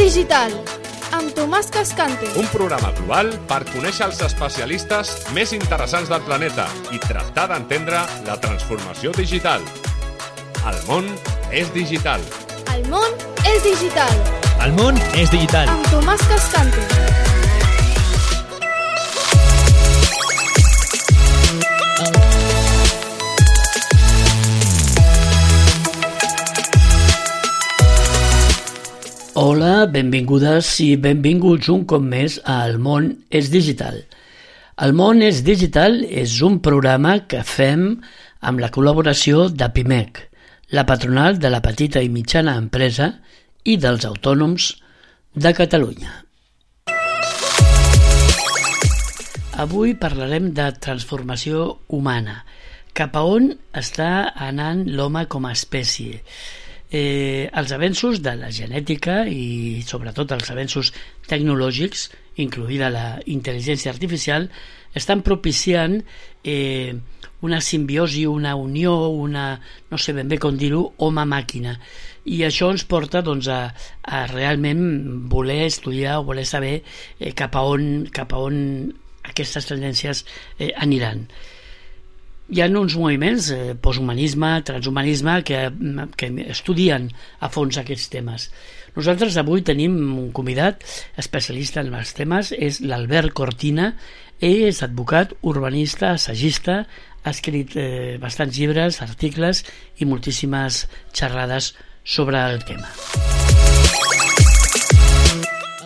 digital, amb Tomàs Cascante. Un programa global per conèixer els especialistes més interessants del planeta i tractar d'entendre la transformació digital. El món és digital. El món és digital, El món és digital. amb Tomàs Cascante. Hola, benvingudes i benvinguts un cop més a El món és digital. El món és digital és un programa que fem amb la col·laboració de PIMEC, la patronal de la petita i mitjana empresa i dels autònoms de Catalunya. Avui parlarem de transformació humana, cap a on està anant l'home com a espècie. Eh, els avenços de la genètica i sobretot els avenços tecnològics, incluïda la intel·ligència artificial, estan propiciant eh, una simbiosi, una unió, una, no sé ben bé com dir-ho, home-màquina. I això ens porta doncs, a, a realment voler estudiar o voler saber eh, cap, a on, cap a on aquestes tendències eh, aniran hi ha uns moviments, eh, posthumanisme, transhumanisme, que, que estudien a fons aquests temes. Nosaltres avui tenim un convidat especialista en els temes, és l'Albert Cortina, ell és advocat, urbanista, assagista, ha escrit eh, bastants llibres, articles i moltíssimes xerrades sobre el tema.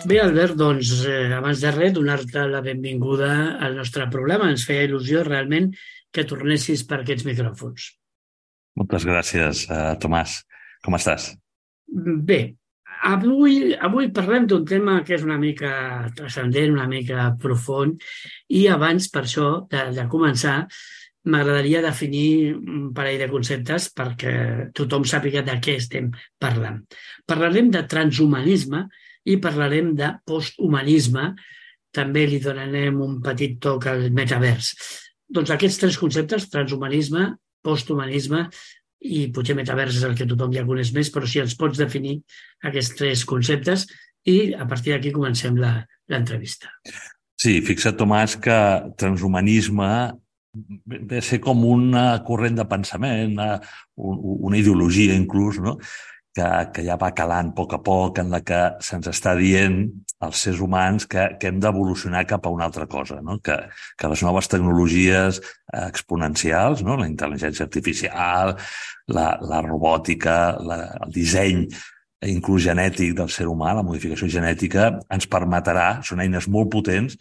Bé, Albert, doncs, eh, abans de res, donar-te la benvinguda al nostre programa. Ens feia il·lusió realment que tornessis per aquests micròfons. Moltes gràcies, uh, Tomàs. Com estàs? Bé, avui, avui parlem d'un tema que és una mica transcendent, una mica profund, i abans, per això, de, de començar, m'agradaria definir un parell de conceptes perquè tothom sàpiga de què estem parlant. Parlarem de transhumanisme i parlarem de posthumanisme, també li donarem un petit toc al metavers. Doncs aquests tres conceptes, transhumanisme, posthumanisme i potser metavers és el que tothom ja coneix més, però si ens pots definir aquests tres conceptes i a partir d'aquí comencem l'entrevista. Sí, fixa't, Tomàs, que transhumanisme ve a ser com una corrent de pensament, una, un- una ideologia inclús, no? Que, que ja va calant a poc a poc, en la que se'ns està dient als éssers humans que, que hem d'evolucionar cap a una altra cosa, no? que, que les noves tecnologies eh, exponencials, no? la intel·ligència artificial, la, la robòtica, la, el disseny inclús genètic del ser humà, la modificació genètica, ens permetrà, són eines molt potents,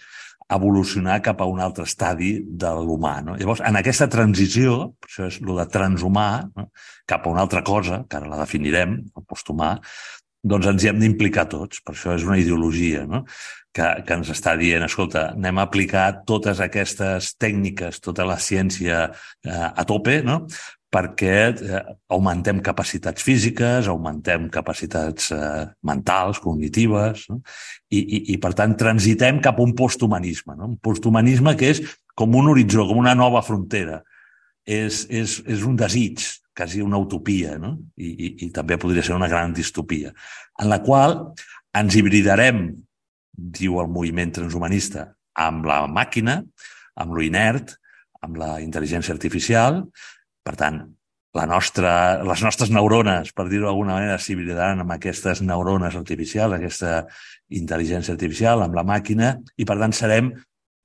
evolucionar cap a un altre estadi de l'humà. No? Llavors, en aquesta transició, això és el de transhumà, no? cap a una altra cosa, que ara la definirem, el posthumà, doncs ens hi hem d'implicar tots. Per això és una ideologia no? que, que ens està dient, escolta, anem a aplicar totes aquestes tècniques, tota la ciència eh, a tope, no? Perquè eh, augmentem capacitats físiques, augmentem capacitats eh, mentals, cognitives, no? I, i, i per tant transitem cap a un posthumanisme, no? un posthumanisme que és com un horitzó, com una nova frontera. És, és, és un desig, quasi una utopia, no? I, i, i també podria ser una gran distopia, en la qual ens hibridarem, diu el moviment transhumanista, amb la màquina, amb lo inert, amb la intel·ligència artificial, per tant, la nostra, les nostres neurones, per dir-ho d'alguna manera, s'hibridaran amb aquestes neurones artificials, aquesta intel·ligència artificial, amb la màquina, i per tant serem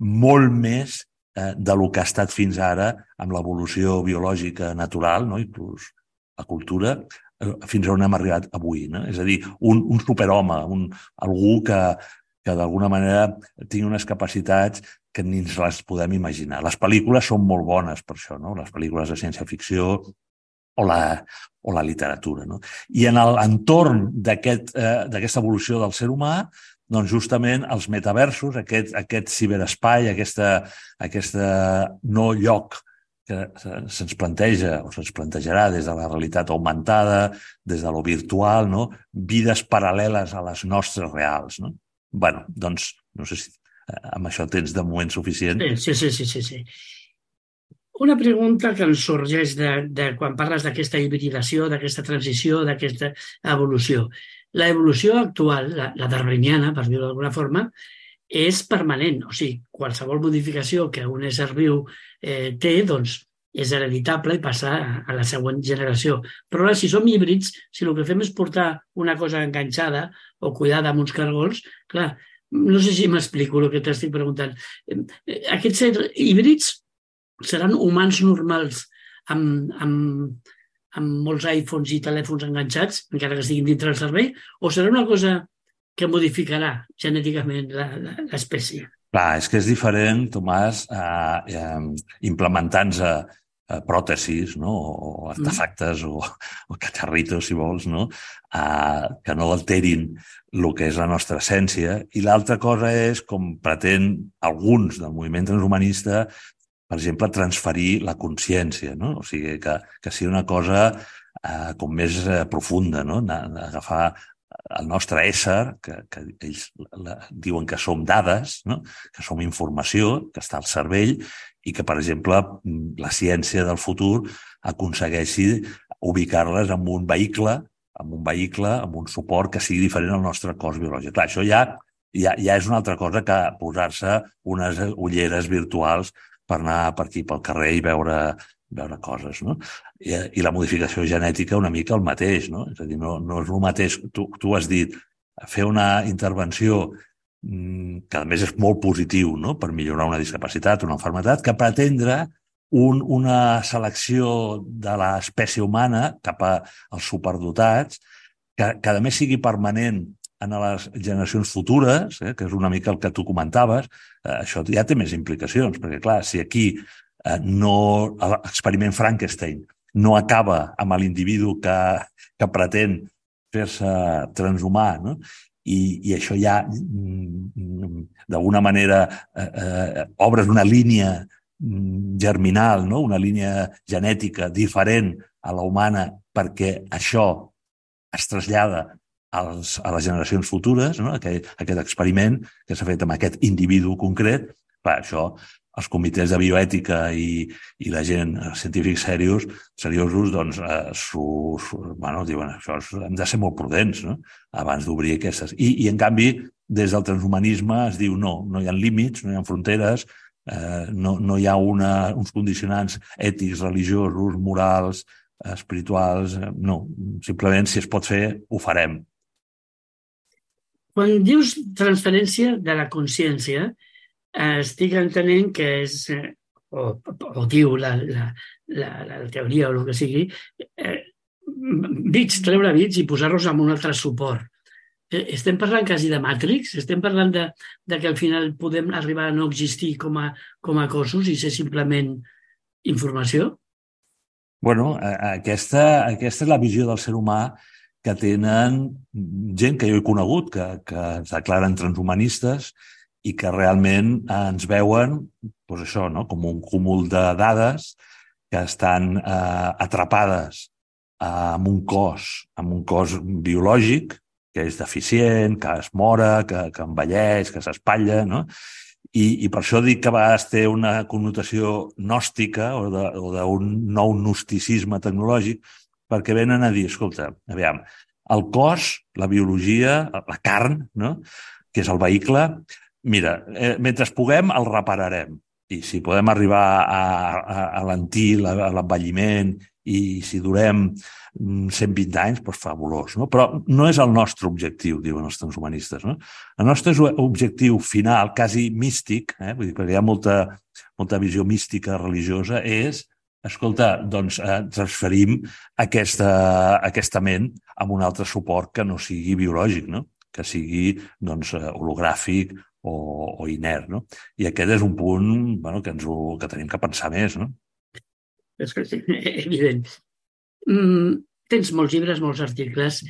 molt més eh, de lo que ha estat fins ara amb l'evolució biològica natural, no? inclús la cultura, eh, fins on hem arribat avui. No? És a dir, un, un superhome, un, algú que, que d'alguna manera tingui unes capacitats que ni ens les podem imaginar. Les pel·lícules són molt bones per això, no? les pel·lícules de ciència-ficció o la, o la literatura. No? I en l'entorn d'aquesta aquest, eh, evolució del ser humà, doncs justament els metaversos, aquest, aquest ciberespai, aquesta, aquesta no lloc que se'ns planteja o se'ns plantejarà des de la realitat augmentada, des de lo virtual, no? vides paral·leles a les nostres reals. No? Bueno, doncs, no sé si eh, amb això tens de moment suficient. Sí, sí, sí, sí. sí. Una pregunta que ens sorgeix de, de quan parles d'aquesta hibridació, d'aquesta transició, d'aquesta evolució. l'evolució actual, la, la darwiniana, per dir-ho d'alguna forma, és permanent. O sigui, qualsevol modificació que un ésser viu eh, té, doncs, és hereditable i passa a la següent generació. Però ara, si som híbrids, si el que fem és portar una cosa enganxada o cuidada amb uns cargols, clar, no sé si m'explico el que t'estic preguntant. Eh, aquests híbrids seran humans normals amb, amb, amb molts iPhones i telèfons enganxats, encara que estiguin dintre del servei, o serà una cosa que modificarà genèticament l'espècie? Clar, és que és diferent, Tomàs, eh, eh, implementant-se pròtesis no? o artefactes mm. o, o catarritos, si vols, no? eh, que no alterin el que és la nostra essència. I l'altra cosa és, com pretén alguns del moviment transhumanista, per exemple, transferir la consciència, no? O sigui, que, que sigui una cosa eh, com més eh, profunda, no? Agafar el nostre ésser, que, que ells la, diuen que som dades, no? que som informació, que està al cervell, i que, per exemple, la ciència del futur aconsegueixi ubicar-les en un vehicle, amb un vehicle, amb un suport que sigui diferent al nostre cos biològic. Clar, això ja, ja, ja és una altra cosa que posar-se unes ulleres virtuals per anar per aquí pel carrer i veure, veure coses. No? I, I la modificació genètica una mica el mateix. No? És a dir, no, no és el mateix, tu, tu has dit, fer una intervenció mm, que a més és molt positiu no? per millorar una discapacitat, una enfermetat, que pretendre un, una selecció de l'espècie humana cap als superdotats, que, que a més sigui permanent en les generacions futures, eh, que és una mica el que tu comentaves, eh, això ja té més implicacions, perquè, clar, si aquí eh, no l'experiment Frankenstein no acaba amb l'individu que, que pretén fer-se transhumà, no? I, i això ja, mm, d'alguna manera, eh, eh, obres una línia mm, germinal, no? una línia genètica diferent a la humana perquè això es trasllada als, a les generacions futures, no? aquest, aquest experiment que s'ha fet amb aquest individu concret, clar, això els comitès de bioètica i, i la gent, els científics serios, seriosos, doncs, eh, su, su, bueno, diuen, això és, hem de ser molt prudents no? abans d'obrir aquestes. I, I, en canvi, des del transhumanisme es diu no, no hi ha límits, no hi ha fronteres, eh, no, no hi ha una, uns condicionants ètics, religiosos, morals, espirituals, eh, no. Simplement, si es pot fer, ho farem. Quan dius transferència de la consciència, estic entenent que és, eh, o, o diu la, la, la, la teoria o el que sigui, eh, bits, treure bits i posar-los en un altre suport. Eh, estem parlant quasi de Matrix? Estem parlant de, de que al final podem arribar a no existir com a, com a cossos i ser simplement informació? Bueno, aquesta, aquesta és la visió del ser humà que tenen gent que jo he conegut, que, que es declaren transhumanistes i que realment ens veuen doncs això, no? com un cúmul de dades que estan eh, atrapades eh, amb un cos, amb un cos biològic que és deficient, que es mora, que, que envelleix, que s'espatlla, no? I, I per això dic que a vegades té una connotació gnòstica o d'un nou gnosticisme tecnològic, perquè venen a dir, escolta, aviam, el cos, la biologia, la carn, no? que és el vehicle, mira, eh, mentre puguem el repararem. I si podem arribar a, a, a l'antil, a l'envelliment, i si durem 120 mm, anys, doncs fabulós. No? Però no és el nostre objectiu, diuen els transhumanistes. No? El nostre objectiu final, quasi místic, eh? Vull dir, perquè hi ha molta, molta visió mística religiosa, és escolta, doncs eh, transferim aquesta, aquesta ment amb un altre suport que no sigui biològic, no? que sigui doncs, eh, hologràfic o, o inert. No? I aquest és un punt bueno, que, ens ho, que tenim que pensar més. No? És que sí, evident. Mm, tens molts llibres, molts articles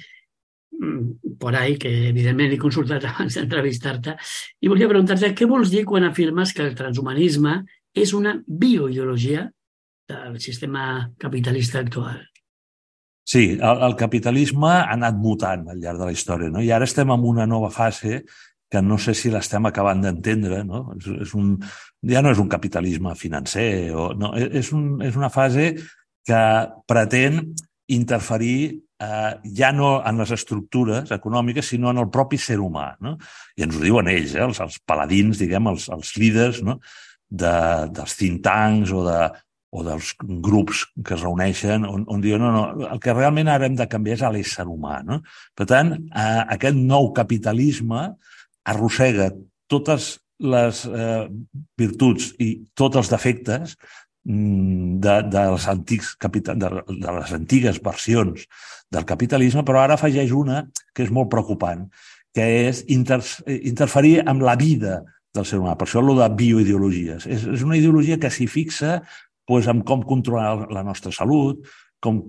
mm, por ahí, que evidentment he consultat abans d'entrevistar-te, i volia preguntar-te què vols dir quan afirmes que el transhumanisme és una bioideologia del sistema capitalista actual. Sí, el, el capitalisme ha anat mutant al llarg de la història, no? i ara estem en una nova fase que no sé si l'estem acabant d'entendre, no? És, és un, ja no és un capitalisme financer, o, no, és, un, és una fase que pretén interferir eh, ja no en les estructures econòmiques, sinó en el propi ser humà. No? I ens ho diuen ells, eh, els, els paladins, diguem, els, els líders no? de, dels think tanks o, de, o dels grups que es reuneixen on, on diuen no, no, el que realment ara hem de canviar és l'ésser humà. No? Per tant, eh, aquest nou capitalisme arrossega totes les eh, virtuts i tots els defectes mm, de, de, les antics de, de les antigues versions del capitalisme, però ara afegeix una que és molt preocupant, que és inter, interferir amb la vida del ser humà. Per això el de bioideologies. És, és una ideologia que s'hi fixa doncs, en com controlar la nostra salut, com,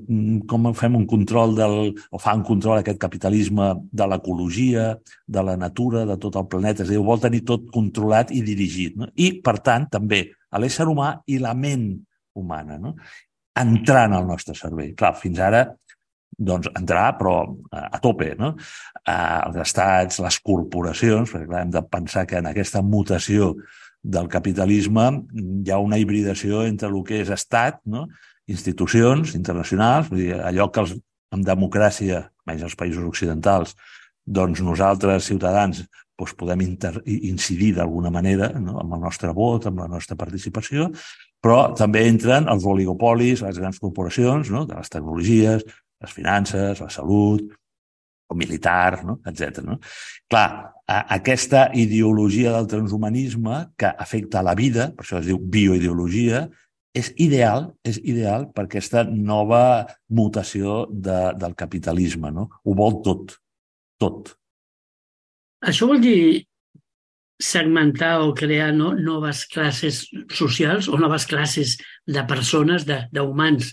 com fem un control del, o fa un control aquest capitalisme de l'ecologia, de la natura, de tot el planeta. És a dir, ho vol tenir tot controlat i dirigit. No? I, per tant, també a l'ésser humà i la ment humana, no? entrant al nostre cervell. Clar, fins ara doncs, entrar, però a tope, no? els estats, les corporacions, perquè clar, hem de pensar que en aquesta mutació del capitalisme hi ha una hibridació entre el que és estat no? Institucions internacionals, vull dir, allò que els, en democràcia, menys els països occidentals, doncs nosaltres, ciutadans, doncs podem inter, incidir d'alguna manera no? amb el nostre vot, amb la nostra participació, però també entren els oligopolis, les grans corporacions, no? de les tecnologies, les finances, la salut, o militar, no? etc. No? Clar, aquesta ideologia del transhumanisme que afecta la vida, per això es diu bioideologia, és ideal, és ideal per aquesta nova mutació de, del capitalisme, no? Ho vol tot, tot. Això vol dir segmentar o crear no, noves classes socials o noves classes de persones, d'humans.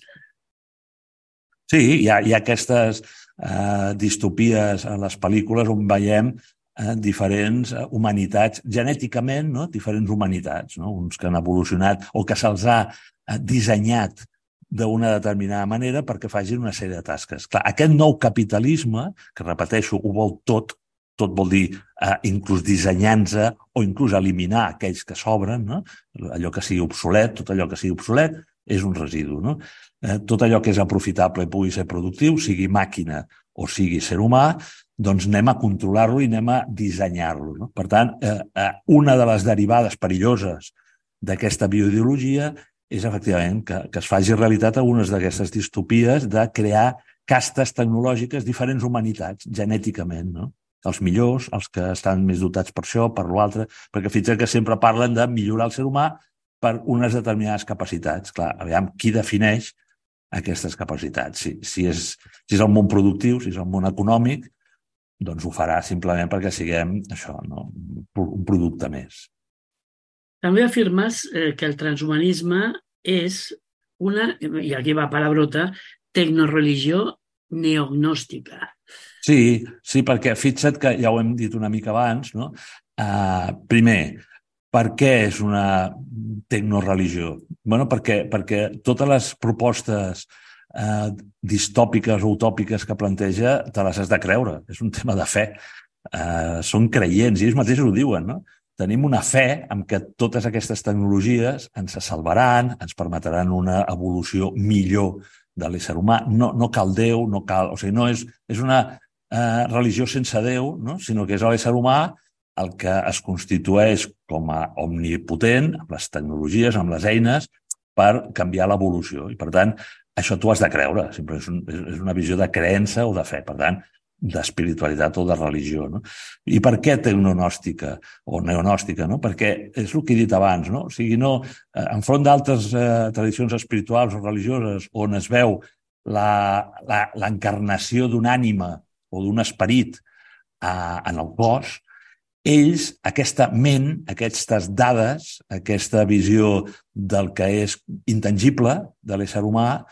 Sí, hi ha, hi ha aquestes eh, distopies a les pel·lícules on veiem diferents eh, humanitats, genèticament, no? diferents humanitats, no? uns que han evolucionat o que se'ls ha eh, dissenyat d'una determinada manera perquè facin una sèrie de tasques. Clar, aquest nou capitalisme, que repeteixo, ho vol tot, tot vol dir eh, inclús dissenyant-se o inclús eliminar aquells que sobren, no? allò que sigui obsolet, tot allò que sigui obsolet és un residu. No? Eh, tot allò que és aprofitable i pugui ser productiu, sigui màquina o sigui ser humà, doncs anem a controlar-lo i anem a dissenyar-lo. No? Per tant, eh, eh, una de les derivades perilloses d'aquesta bioideologia és efectivament que, que es faci realitat algunes d'aquestes distopies de crear castes tecnològiques, diferents humanitats, genèticament, no? Els millors, els que estan més dotats per això, per l'altre, perquè fins que sempre parlen de millorar el ser humà per unes determinades capacitats. Clar, aviam, qui defineix aquestes capacitats? Si, si, és, si és el món productiu, si és el món econòmic, doncs ho farà simplement perquè siguem això, no? un producte més. També afirmes eh, que el transhumanisme és una, i aquí va palabrota, tecnoreligió neognòstica. Sí, sí, perquè fixa't que ja ho hem dit una mica abans, no? Uh, primer, per què és una tecnoreligió? bueno, perquè, perquè totes les propostes eh, distòpiques o utòpiques que planteja te les has de creure. És un tema de fe. Eh, són creients, i ells mateixos ho diuen, no? Tenim una fe en que totes aquestes tecnologies ens salvaran, ens permetran una evolució millor de l'ésser humà. No, no cal Déu, no cal... O sigui, no és, és una eh, religió sense Déu, no? sinó que és l'ésser humà el que es constitueix com a omnipotent amb les tecnologies, amb les eines, per canviar l'evolució. I, per tant, això tu has de creure. Sempre és, un, és una visió de creença o de fe. Per tant, d'espiritualitat o de religió. No? I per què tecnonòstica o neonòstica? No? Perquè és el que he dit abans, no? O sigui, no, eh, enfront d'altres eh, tradicions espirituals o religioses on es veu l'encarnació d'un ànima o d'un esperit eh, en el cos, ells, aquesta ment, aquestes dades, aquesta visió del que és intangible de l'ésser humà,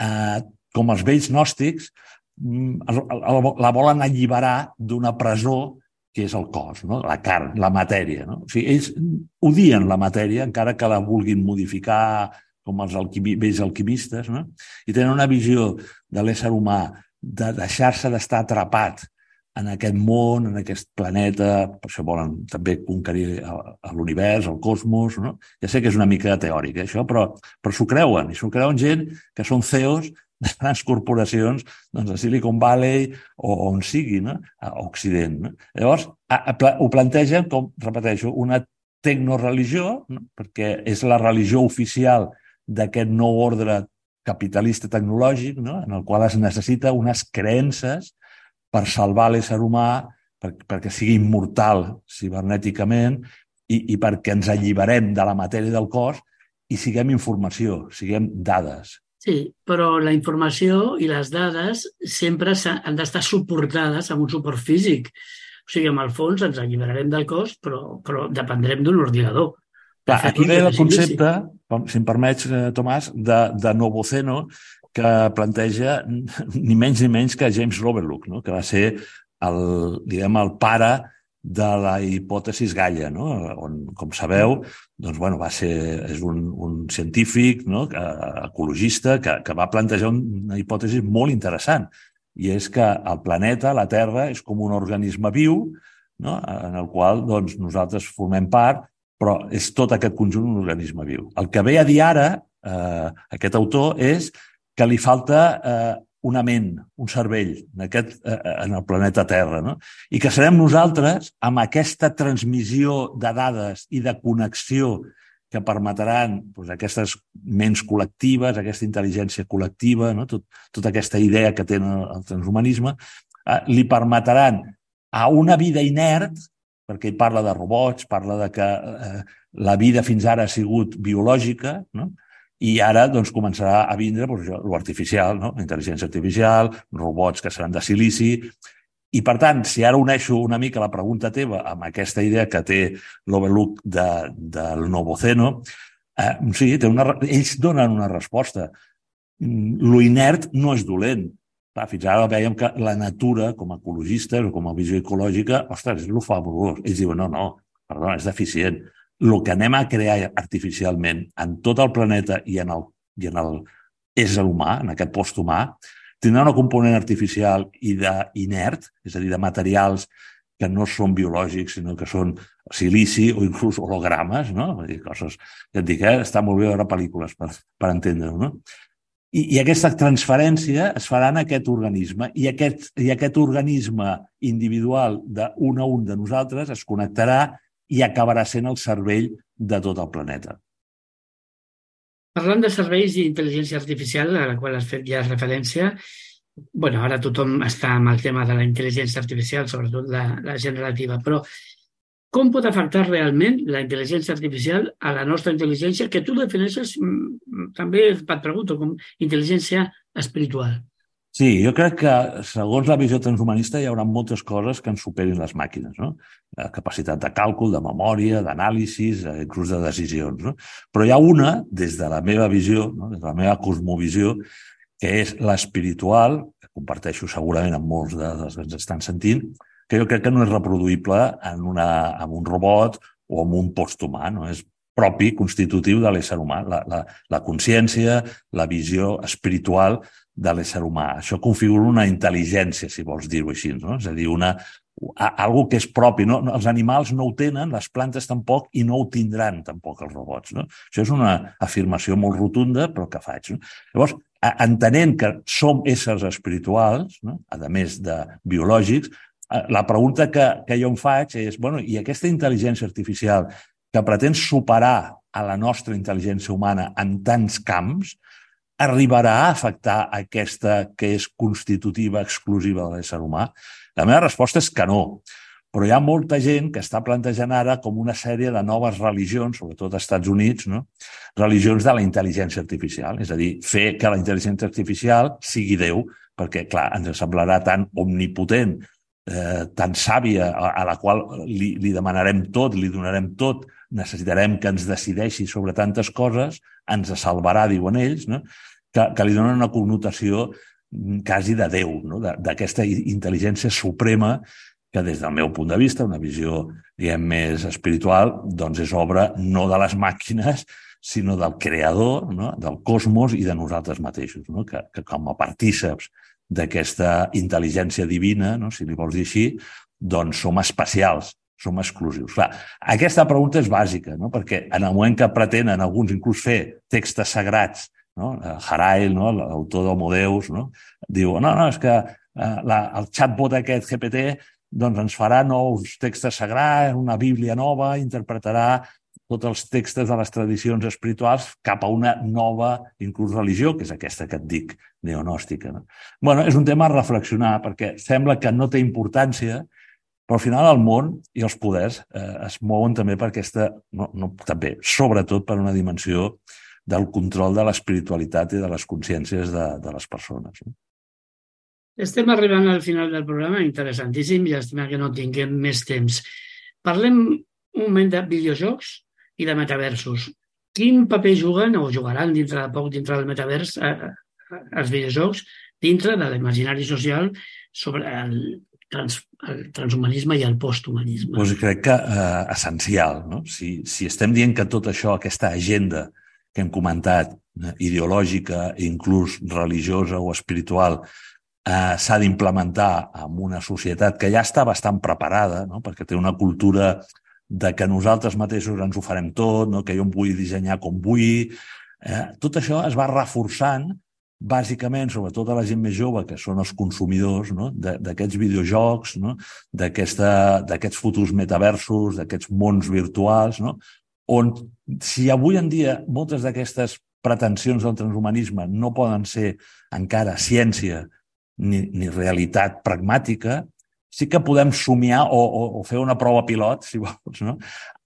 eh, com els vells gnòstics, mm, la volen alliberar d'una presó que és el cos, no? la carn, la matèria. No? O sigui, ells odien la matèria, encara que la vulguin modificar com els alquimi, vells alquimistes, no? i tenen una visió de l'ésser humà de deixar-se d'estar atrapat en aquest món, en aquest planeta, per això volen també conquerir l'univers, el cosmos, no? Ja sé que és una mica teòric, eh, això, però, però s'ho creuen, i s'ho creuen gent que són CEOs de grans corporacions doncs, a Silicon Valley o on sigui, no? a Occident. No? Llavors, a, a, ho plantegen com, repeteixo, una tecnoreligió, no? perquè és la religió oficial d'aquest nou ordre capitalista tecnològic, no? en el qual es necessita unes creences per salvar l'ésser humà, per, perquè sigui immortal cibernèticament i, i perquè ens alliberem de la matèria del cos i siguem informació, siguem dades. Sí, però la informació i les dades sempre han d'estar suportades amb un suport físic. O sigui, amb el fons ens alliberarem del cos, però, però dependrem d'un ordinador. Clar, aquí ve el concepte, si em permets, eh, Tomàs, de, de Novoceno, que planteja ni menys ni menys que James Lovelock, no? que va ser el, diguem, el pare de la hipòtesis Gaia, no? on, com sabeu, doncs, bueno, va ser, és un, un científic no? ecologista que, que va plantejar una hipòtesi molt interessant, i és que el planeta, la Terra, és com un organisme viu no? en el qual doncs, nosaltres formem part, però és tot aquest conjunt un organisme viu. El que ve a dir ara, eh, aquest autor, és que li falta eh, una ment, un cervell en, aquest, eh, en el planeta Terra, no? i que serem nosaltres, amb aquesta transmissió de dades i de connexió que permetran doncs, aquestes ments col·lectives, aquesta intel·ligència col·lectiva, no? Tot, tota aquesta idea que tenen el transhumanisme, eh, li permetran a una vida inert perquè ell parla de robots, parla de que eh, la vida fins ara ha sigut biològica, no? I ara doncs, començarà a vindre doncs, l'artificial, no? intel·ligència artificial, robots que seran de silici, i, per tant, si ara uneixo una mica la pregunta teva amb aquesta idea que té l'Overlook de, del Novoceno, eh, sí, té una, ells donen una resposta. Mm, lo inert no és dolent, Clar, fins ara veiem que la natura, com a ecologistes o com a visió ecològica, ostres, és lo fabulós. Ells diuen, no, no, perdona, és deficient. El que anem a crear artificialment en tot el planeta i en el, i en el ésser humà, en aquest post humà, tindrà una component artificial i d'inert, és a dir, de materials que no són biològics, sinó que són silici o inclús hologrames, no? Vull dir, coses... Ja et dic, eh? està molt bé veure pel·lícules per, per entendre-ho, no? I, I aquesta transferència es farà en aquest organisme i aquest, i aquest organisme individual d'un a un de nosaltres es connectarà i acabarà sent el cervell de tot el planeta. Parlant de serveis i intel·ligència artificial, a la qual has fet ja referència, bueno, ara tothom està amb el tema de la intel·ligència artificial, sobretot la, la generativa, però com pot afectar realment la intel·ligència artificial a la nostra intel·ligència, que tu defineixes, mm, també et pregunto, com intel·ligència espiritual? Sí, jo crec que, segons la visió transhumanista, hi haurà moltes coses que ens superin les màquines, no? La capacitat de càlcul, de memòria, d'anàlisis, eh, inclús de decisions, no? Però hi ha una, des de la meva visió, no? des de la meva cosmovisió, que és l'espiritual, que comparteixo segurament amb molts dels que ens estan sentint, que jo crec que no és reproduïble en, una, en un robot o en un posthumà, no? és propi, constitutiu de l'ésser humà, la, la, la consciència, la visió espiritual de l'ésser humà. Això configura una intel·ligència, si vols dir-ho així, no? és a dir, una, algo que és propi. No? Els animals no ho tenen, les plantes tampoc, i no ho tindran tampoc els robots. No? Això és una afirmació molt rotunda, però que faig. No? Llavors, entenent que som éssers espirituals, no? a més de biològics, la pregunta que, que jo em faig és, bueno, i aquesta intel·ligència artificial que pretén superar a la nostra intel·ligència humana en tants camps, arribarà a afectar aquesta que és constitutiva, exclusiva de l'ésser humà? La meva resposta és que no. Però hi ha molta gent que està plantejant ara com una sèrie de noves religions, sobretot als Estats Units, no? religions de la intel·ligència artificial. És a dir, fer que la intel·ligència artificial sigui Déu, perquè, clar, ens semblarà tan omnipotent eh, tan sàvia a, a la qual li, li demanarem tot, li donarem tot, necessitarem que ens decideixi sobre tantes coses, ens salvarà, diuen ells, no? que, que li donen una connotació quasi de Déu, no? d'aquesta intel·ligència suprema que des del meu punt de vista, una visió diguem, més espiritual, doncs és obra no de les màquines, sinó del creador, no? del cosmos i de nosaltres mateixos, no? que, que com a partíceps d'aquesta intel·ligència divina, no? si li vols dir així, doncs som especials, som exclusius. Clar, aquesta pregunta és bàsica, no? perquè en el moment que pretenen alguns inclús fer textos sagrats no? Harail, no? l'autor d'Homo Deus, no? diu, no, no, és que eh, la, el chatbot aquest GPT doncs ens farà nous textos sagrats, una bíblia nova, interpretarà tots els textos de les tradicions espirituals cap a una nova, inclús religió, que és aquesta que et dic, neonòstica. No? bueno, és un tema a reflexionar, perquè sembla que no té importància, però al final el món i els poders eh, es mouen també per aquesta, no, no, també, sobretot per una dimensió del control de l'espiritualitat i de les consciències de, de les persones. No? Estem arribant al final del programa, interessantíssim, llàstima que no tinguem més temps. Parlem un moment de videojocs i de metaversos. Quin paper juguen o jugaran dintre de poc dintre del metavers eh, eh, els videojocs dintre de l'imaginari social sobre el, trans, el transhumanisme i el posthumanisme? Pues crec que eh, essencial. No? Si, si estem dient que tot això, aquesta agenda que hem comentat, eh, ideològica, inclús religiosa o espiritual, eh, s'ha d'implementar en una societat que ja està bastant preparada, no? perquè té una cultura de que nosaltres mateixos ens ho farem tot, no? que jo em vull dissenyar com vull. Eh, tot això es va reforçant bàsicament, sobretot a la gent més jove, que són els consumidors no? d'aquests videojocs, no? d'aquests futurs metaversos, d'aquests mons virtuals, no? on si avui en dia moltes d'aquestes pretensions del transhumanisme no poden ser encara ciència ni, ni realitat pragmàtica, sí que podem somiar o, o, o fer una prova pilot, si vols, no?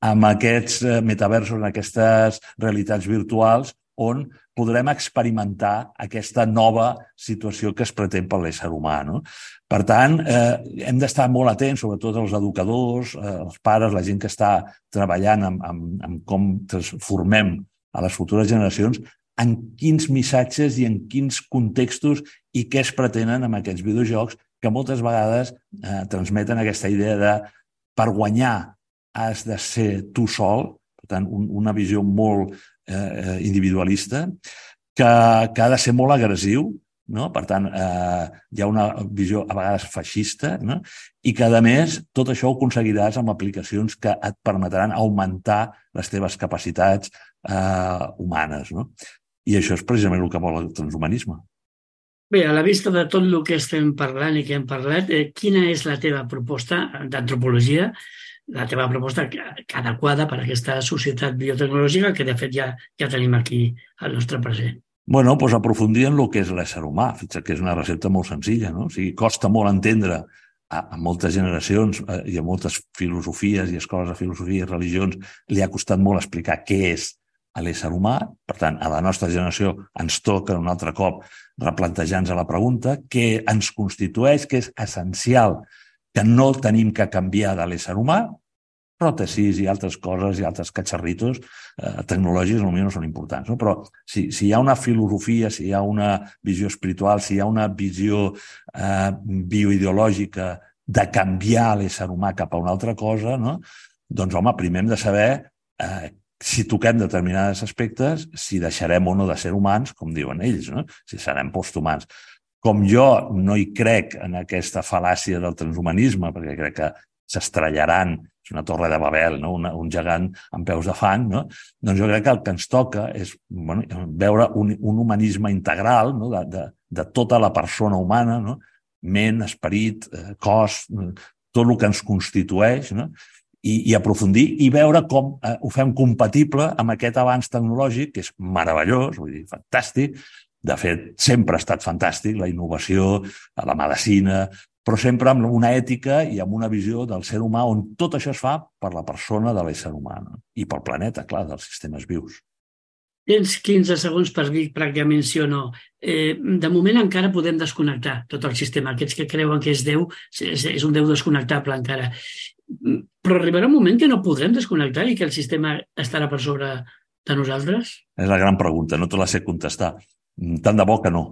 amb aquests eh, metaversos, en aquestes realitats virtuals, on podrem experimentar aquesta nova situació que es pretén per l'ésser humà. No? Per tant, eh, hem d'estar molt atents, sobretot els educadors, eh, els pares, la gent que està treballant amb, amb, amb com transformem a les futures generacions, en quins missatges i en quins contextos i què es pretenen amb aquests videojocs que moltes vegades eh, transmeten aquesta idea de per guanyar has de ser tu sol, per tant, un, una visió molt eh, eh individualista, que, que ha de ser molt agressiu, no? per tant, eh, hi ha una visió a vegades feixista, no? i que, a més, tot això ho aconseguiràs amb aplicacions que et permetran augmentar les teves capacitats eh, humanes. No? I això és precisament el que vol el transhumanisme. Bé, a la vista de tot el que estem parlant i que hem parlat, eh, quina és la teva proposta d'antropologia, la teva proposta adequada per a aquesta societat biotecnològica que, de fet, ja, ja tenim aquí al nostre present? Bueno, doncs aprofundir en el que és l'ésser humà. Fixa't que és una recepta molt senzilla, no? O sigui, costa molt entendre a, a moltes generacions eh, i a moltes filosofies i escoles de filosofia i religions li ha costat molt explicar què és a l'ésser humà. Per tant, a la nostra generació ens toca un altre cop replantejar-nos la pregunta què ens constitueix, que és essencial que no tenim que canviar de l'ésser humà, pròtesis i altres coses i altres catxarritos eh, tecnològics potser no són importants. No? Però si, si hi ha una filosofia, si hi ha una visió espiritual, si hi ha una visió eh, bioideològica de canviar l'ésser humà cap a una altra cosa, no? doncs, home, primer hem de saber eh, si toquem determinats aspectes, si deixarem o no de ser humans, com diuen ells, no? si serem posthumans. Com jo no hi crec en aquesta fal·làcia del transhumanisme, perquè crec que s'estrellaran, és una torre de Babel, no? Una, un gegant amb peus de fang, no? doncs jo crec que el que ens toca és bueno, veure un, un humanisme integral no? de, de, de tota la persona humana, no? ment, esperit, eh, cos, tot el que ens constitueix, no? i, i aprofundir i veure com eh, ho fem compatible amb aquest avanç tecnològic, que és meravellós, vull dir, fantàstic. De fet, sempre ha estat fantàstic, la innovació, la medicina, però sempre amb una ètica i amb una visió del ser humà on tot això es fa per la persona de l'ésser humà no? i pel planeta, clar, dels sistemes vius. Tens 15 segons per dir pràcticament sí o no. Eh, de moment encara podem desconnectar tot el sistema. Aquests que creuen que és Déu, és, és un Déu desconnectable encara. Però arribarà un moment que no podrem desconnectar i que el sistema estarà per sobre de nosaltres? És la gran pregunta, no te la sé contestar. Tant de bo que no.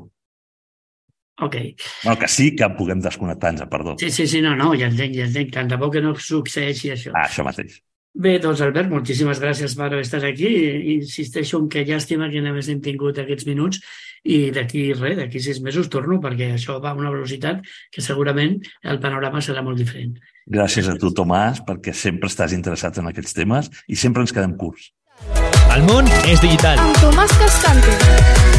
Ok. Bueno, que sí que puguem desconnectar-nos, perdó. Sí, sí, sí, no, no, ja entenc, ja entenc. Tant de bo que no succeeixi això. Ah, això mateix. Bé, doncs Albert, moltíssimes gràcies per estar aquí. Insisteixo en que llàstima que només hem tingut aquests minuts i d'aquí res, d'aquí sis mesos torno perquè això va a una velocitat que segurament el panorama serà molt diferent. Gràcies a tu, Tomàs, perquè sempre estàs interessat en aquests temes i sempre ens quedem curts. El món és digital. Amb Tomàs Cascante.